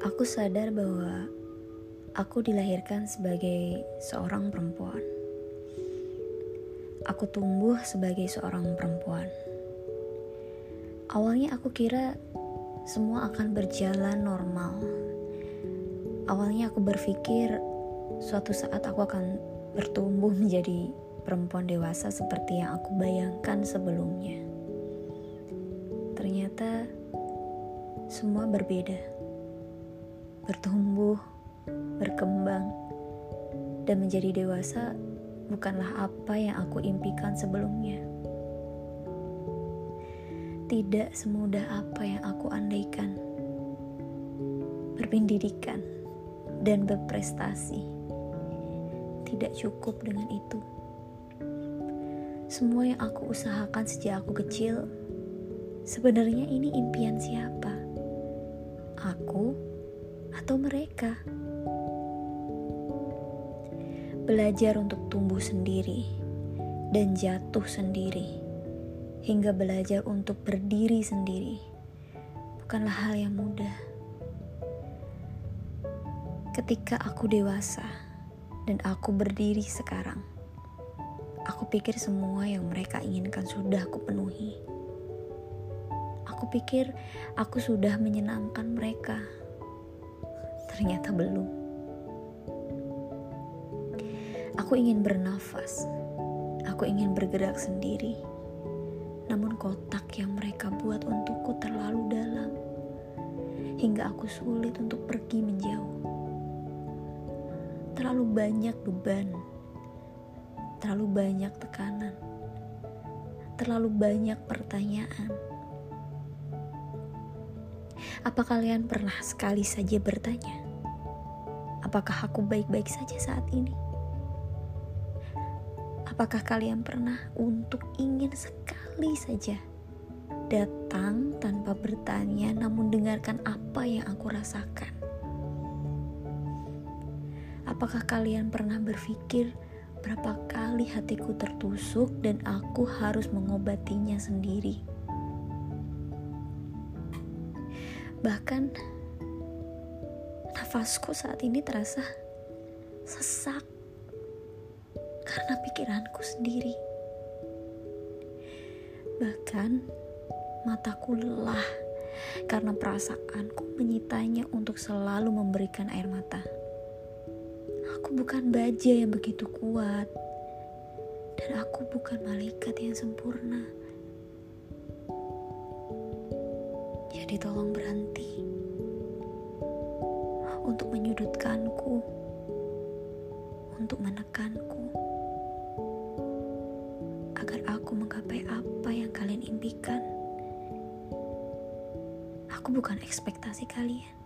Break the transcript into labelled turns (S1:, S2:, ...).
S1: Aku sadar bahwa aku dilahirkan sebagai seorang perempuan. Aku tumbuh sebagai seorang perempuan. Awalnya aku kira semua akan berjalan normal. Awalnya aku berpikir suatu saat aku akan bertumbuh menjadi perempuan dewasa seperti yang aku bayangkan sebelumnya. Ternyata semua berbeda bertumbuh, berkembang, dan menjadi dewasa bukanlah apa yang aku impikan sebelumnya. Tidak semudah apa yang aku andaikan. Berpendidikan dan berprestasi tidak cukup dengan itu. Semua yang aku usahakan sejak aku kecil, sebenarnya ini impian siapa? Aku atau mereka. Belajar untuk tumbuh sendiri dan jatuh sendiri, hingga belajar untuk berdiri sendiri, bukanlah hal yang mudah. Ketika aku dewasa dan aku berdiri sekarang, aku pikir semua yang mereka inginkan sudah aku penuhi. Aku pikir aku sudah menyenangkan mereka ternyata belum. Aku ingin bernafas, aku ingin bergerak sendiri, namun kotak yang mereka buat untukku terlalu dalam, hingga aku sulit untuk pergi menjauh. Terlalu banyak beban, terlalu banyak tekanan, terlalu banyak pertanyaan apa kalian pernah sekali saja bertanya, apakah aku baik-baik saja saat ini? Apakah kalian pernah untuk ingin sekali saja datang tanpa bertanya, namun dengarkan apa yang aku rasakan? Apakah kalian pernah berpikir berapa kali hatiku tertusuk dan aku harus mengobatinya sendiri? Bahkan nafasku saat ini terasa sesak karena pikiranku sendiri. Bahkan mataku lelah karena perasaanku menyitanya untuk selalu memberikan air mata. Aku bukan baja yang begitu kuat, dan aku bukan malaikat yang sempurna. Jadi tolong berhenti menyudutkanku, untuk menekanku, agar aku menggapai apa yang kalian impikan. Aku bukan ekspektasi kalian.